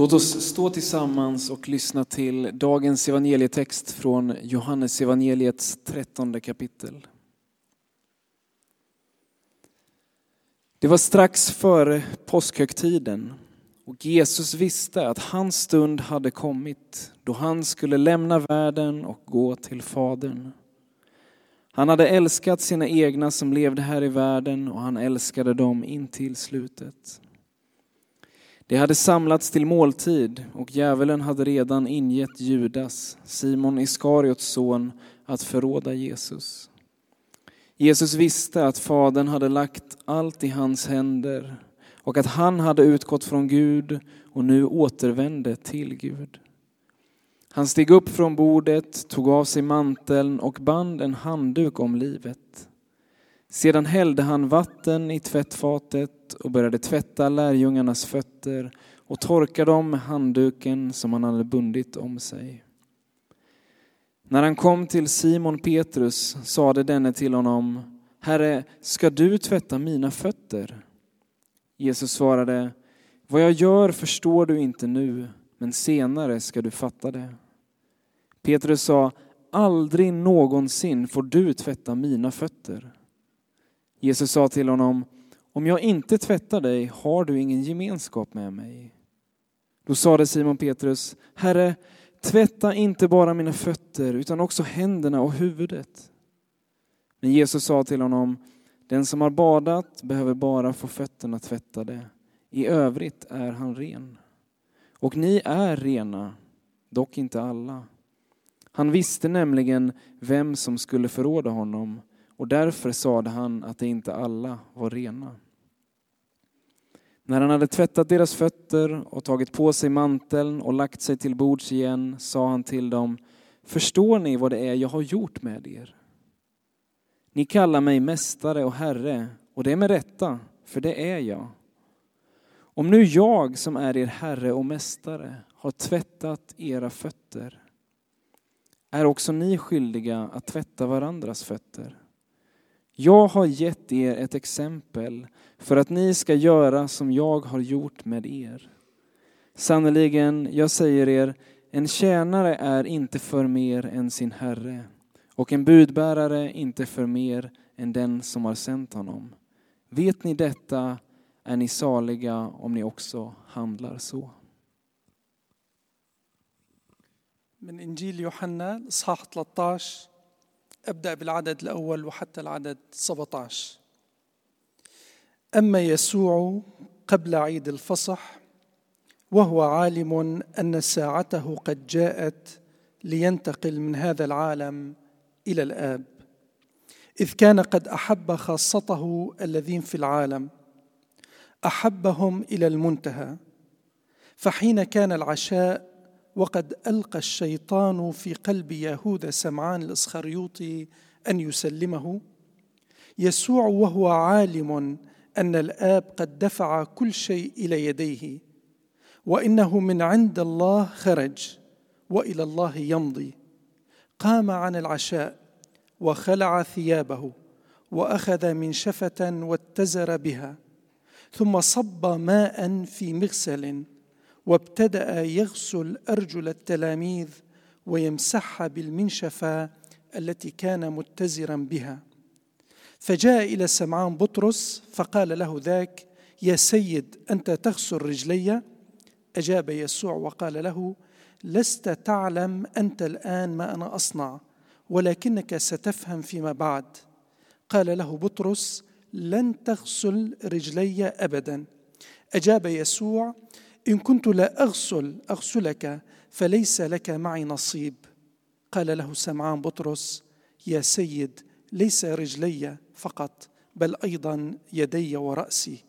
Låt oss stå tillsammans och lyssna till dagens evangelietext från Johannes evangeliets trettonde kapitel. Det var strax före påskhögtiden och Jesus visste att hans stund hade kommit då han skulle lämna världen och gå till Fadern. Han hade älskat sina egna som levde här i världen och han älskade dem in till slutet. Det hade samlats till måltid och djävulen hade redan ingett Judas, Simon Iskariots son, att förråda Jesus. Jesus visste att Fadern hade lagt allt i hans händer och att han hade utgått från Gud och nu återvände till Gud. Han steg upp från bordet, tog av sig manteln och band en handduk om livet. Sedan hällde han vatten i tvättfatet och började tvätta lärjungarnas fötter och torka dem med handduken som han hade bundit om sig. När han kom till Simon Petrus sade denne till honom, Herre, ska du tvätta mina fötter? Jesus svarade, vad jag gör förstår du inte nu, men senare ska du fatta det. Petrus sa, aldrig någonsin får du tvätta mina fötter. Jesus sa till honom, om jag inte tvättar dig har du ingen gemenskap med mig. Då sade Simon Petrus, Herre, tvätta inte bara mina fötter utan också händerna och huvudet. Men Jesus sa till honom, den som har badat behöver bara få fötterna tvättade. I övrigt är han ren. Och ni är rena, dock inte alla. Han visste nämligen vem som skulle förråda honom och därför sade han att det inte alla var rena. När han hade tvättat deras fötter och tagit på sig manteln och lagt sig till bords igen sa han till dem, förstår ni vad det är jag har gjort med er? Ni kallar mig mästare och herre och det är med rätta, för det är jag. Om nu jag som är er herre och mästare har tvättat era fötter är också ni skyldiga att tvätta varandras fötter. Jag har gett er ett exempel för att ni ska göra som jag har gjort med er. Sannerligen, jag säger er, en tjänare är inte för mer än sin herre och en budbärare inte för mer än den som har sänt honom. Vet ni detta är ni saliga om ni också handlar så. من إنجيل يوحنا الإصحاح 13 أبدأ بالعدد الأول وحتى العدد 17 أما يسوع قبل عيد الفصح وهو عالم أن ساعته قد جاءت لينتقل من هذا العالم إلى الآب إذ كان قد أحب خاصته الذين في العالم أحبهم إلى المنتهى فحين كان العشاء وقد ألقى الشيطان في قلب يهوذا سمعان الإسخريوطي أن يسلمه. يسوع وهو عالم أن الآب قد دفع كل شيء إلى يديه وإنه من عند الله خرج وإلى الله يمضي. قام عن العشاء وخلع ثيابه وأخذ منشفه واتزر بها ثم صب ماء في مغسل وابتدأ يغسل أرجل التلاميذ ويمسحها بالمنشفة التي كان متزرا بها. فجاء إلى سمعان بطرس فقال له ذاك يا سيد أنت تغسل رجلي؟ أجاب يسوع وقال له لست تعلم أنت الآن ما أنا أصنع ولكنك ستفهم فيما بعد. قال له بطرس لن تغسل رجلي ابدا. أجاب يسوع إن كنت لا أغسل أغسلك فليس لك معي نصيب. قال له سمعان بطرس يا سيد ليس رجلي فقط بل أيضا يدي ورأسي.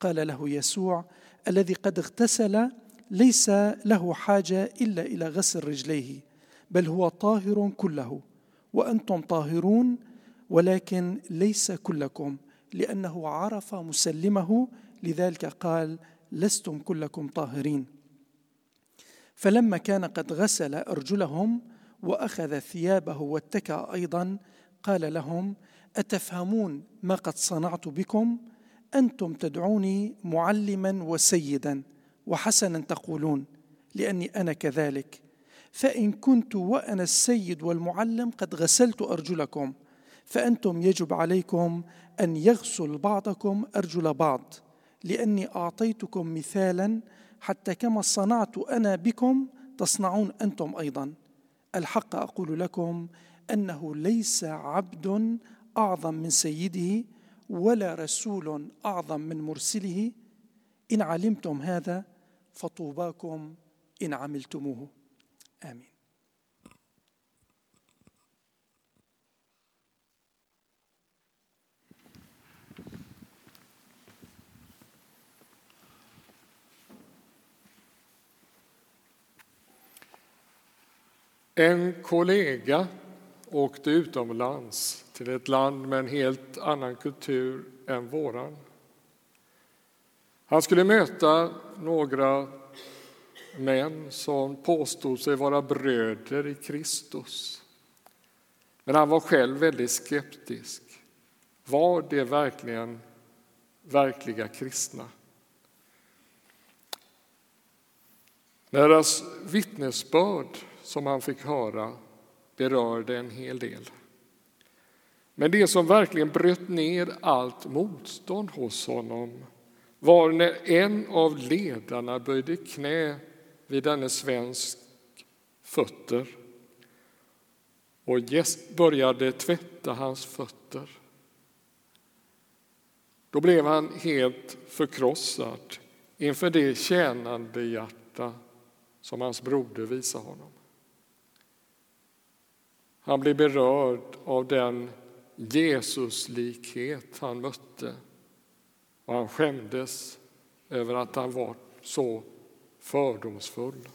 قال له يسوع الذي قد اغتسل ليس له حاجة إلا إلى غسل رجليه بل هو طاهر كله وأنتم طاهرون ولكن ليس كلكم لأنه عرف مسلمه لذلك قال لستم كلكم طاهرين. فلما كان قد غسل أرجلهم وأخذ ثيابه واتكأ أيضا قال لهم أتفهمون ما قد صنعت بكم؟ أنتم تدعوني معلما وسيدا وحسنا تقولون لأني أنا كذلك. فإن كنت وأنا السيد والمعلم قد غسلت أرجلكم فأنتم يجب عليكم أن يغسل بعضكم أرجل بعض. لأني أعطيتكم مثالا حتى كما صنعت أنا بكم تصنعون أنتم أيضا. الحق أقول لكم أنه ليس عبد أعظم من سيده ولا رسول أعظم من مرسله. إن علمتم هذا فطوباكم إن عملتموه. آمين. En kollega åkte utomlands till ett land med en helt annan kultur än våran. Han skulle möta några män som påstod sig vara bröder i Kristus. Men han var själv väldigt skeptisk. Var det verkligen verkliga kristna? Deras vittnesbörd som han fick höra berörde en hel del. Men det som verkligen bröt ner allt motstånd hos honom var när en av ledarna böjde knä vid denne svensk fötter och började tvätta hans fötter. Då blev han helt förkrossad inför det tjänande hjärta som hans broder visade honom. Han blev berörd av den Jesuslikhet han mötte och han skämdes över att han var så fördomsfull.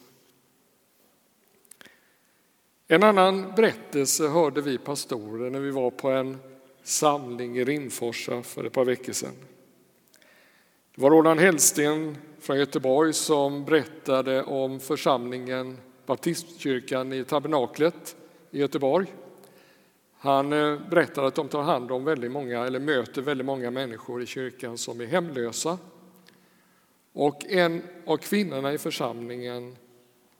En annan berättelse hörde vi pastorer när vi var på en samling i Rimforsa för ett par veckor sedan. Det var Roland Hellsten från Göteborg som berättade om församlingen Baptistkyrkan i Tabernaklet i Göteborg. Han eh, berättar att de tar hand om väldigt många, eller möter väldigt många människor i kyrkan som är hemlösa. Och en av kvinnorna i församlingen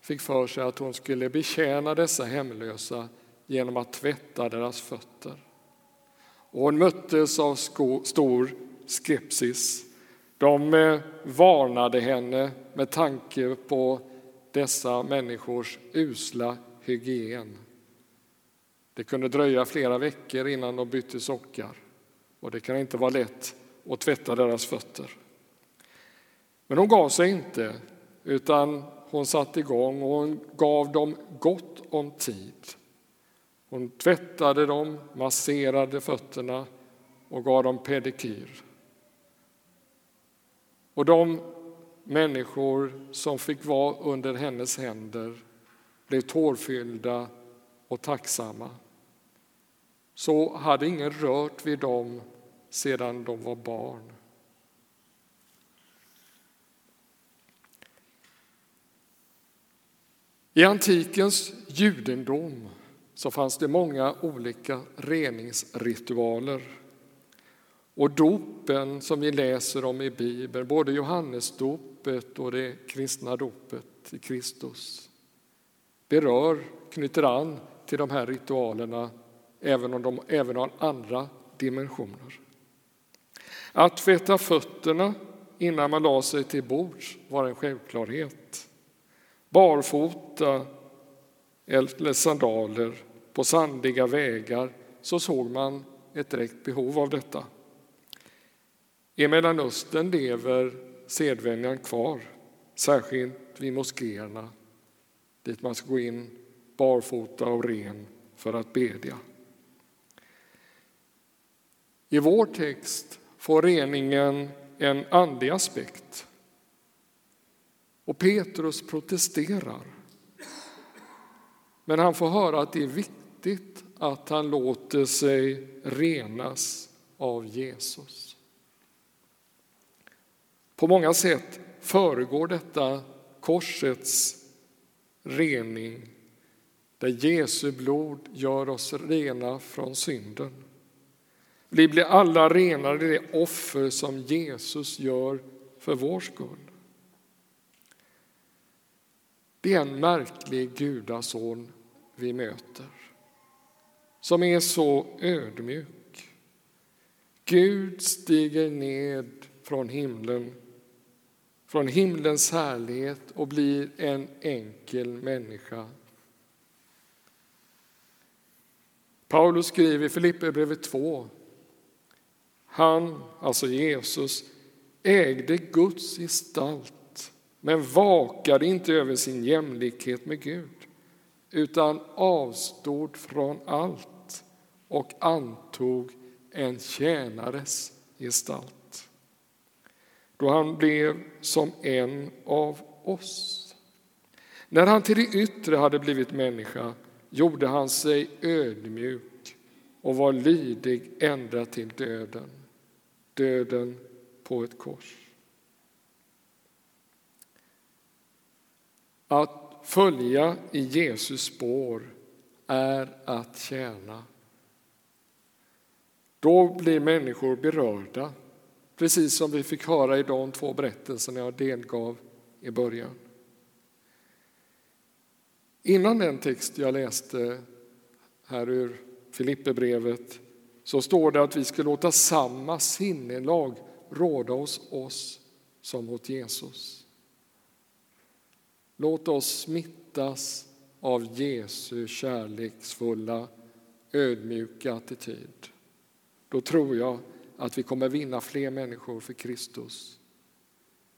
fick för sig att hon skulle betjäna dessa hemlösa genom att tvätta deras fötter. Och hon möttes av stor skepsis. De eh, varnade henne med tanke på dessa människors usla hygien. Det kunde dröja flera veckor innan de bytte sockar och det kan inte vara lätt att tvätta deras fötter. Men hon gav sig inte, utan hon satte igång och hon gav dem gott om tid. Hon tvättade dem, masserade fötterna och gav dem pedikyr. Och de människor som fick vara under hennes händer blev tårfyllda och tacksamma. Så hade ingen rört vid dem sedan de var barn. I antikens judendom så fanns det många olika reningsritualer. Och dopen som vi läser om i Bibeln, både Johannesdopet och det kristna dopet i Kristus, berör, knyter an till de här ritualerna även om de även har andra dimensioner. Att tvätta fötterna innan man la sig till bords var en självklarhet. Barfota eller sandaler på sandiga vägar så såg man ett direkt behov av detta. I Mellanöstern lever sedvänjan kvar, särskilt vid moskéerna dit man ska gå in barfota och ren för att bedja. I vår text får reningen en andlig aspekt. Och Petrus protesterar. Men han får höra att det är viktigt att han låter sig renas av Jesus. På många sätt föregår detta korsets rening där Jesu blod gör oss rena från synden. Vi blir alla renade i det offer som Jesus gör för vår skull. Det är en märklig gudason vi möter som är så ödmjuk. Gud stiger ned från himlen, från himlens härlighet och blir en enkel människa. Paulus skriver i Filipperbrevet 2. Han, alltså Jesus, ägde Guds gestalt men vakade inte över sin jämlikhet med Gud utan avstod från allt och antog en tjänares gestalt. Då han blev som en av oss. När han till det yttre hade blivit människa gjorde han sig ödmjuk och var lydig ända till döden, döden på ett kors. Att följa i Jesus spår är att tjäna. Då blir människor berörda, precis som vi fick höra i de två berättelserna jag delgav i början. Innan den text jag läste här ur Filipperbrevet så står det att vi ska låta samma sinnelag råda hos oss som mot Jesus. Låt oss smittas av Jesu kärleksfulla, ödmjuka attityd. Då tror jag att vi kommer vinna fler människor för Kristus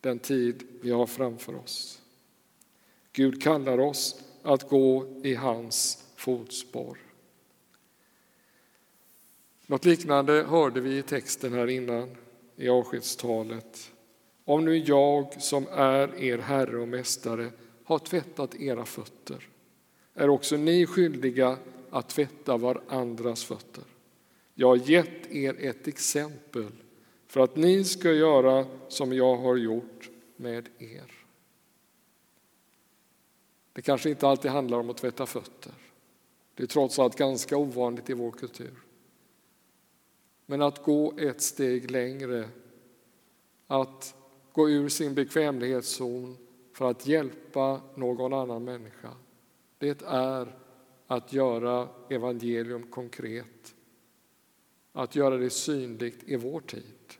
den tid vi har framför oss. Gud kallar oss att gå i hans fotspår. Något liknande hörde vi i texten här innan i avskedstalet. Om nu jag som är er Herre och Mästare har tvättat era fötter är också ni skyldiga att tvätta varandras fötter. Jag har gett er ett exempel för att ni ska göra som jag har gjort med er. Det kanske inte alltid handlar om att tvätta fötter. Det är trots allt ganska ovanligt i vår kultur. Men att gå ett steg längre, att gå ur sin bekvämlighetszon för att hjälpa någon annan människa, det är att göra evangelium konkret. Att göra det synligt i vår tid.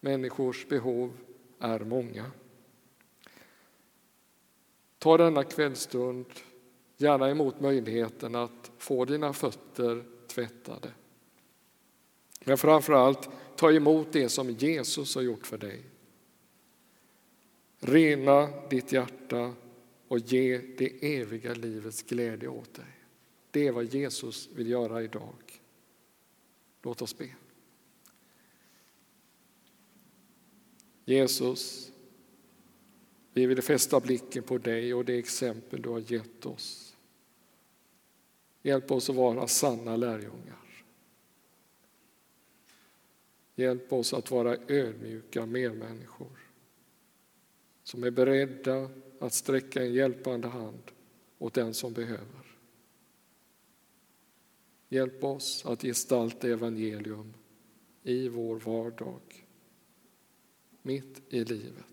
Människors behov är många. Ta denna kvällstund gärna emot möjligheten att få dina fötter tvättade. Men framför allt, ta emot det som Jesus har gjort för dig. Rena ditt hjärta och ge det eviga livets glädje åt dig. Det är vad Jesus vill göra idag. Låt oss be. Jesus, vi vill fästa blicken på dig och det exempel du har gett oss. Hjälp oss att vara sanna lärjungar. Hjälp oss att vara ödmjuka medmänniskor som är beredda att sträcka en hjälpande hand åt den som behöver. Hjälp oss att gestalta evangelium i vår vardag, mitt i livet.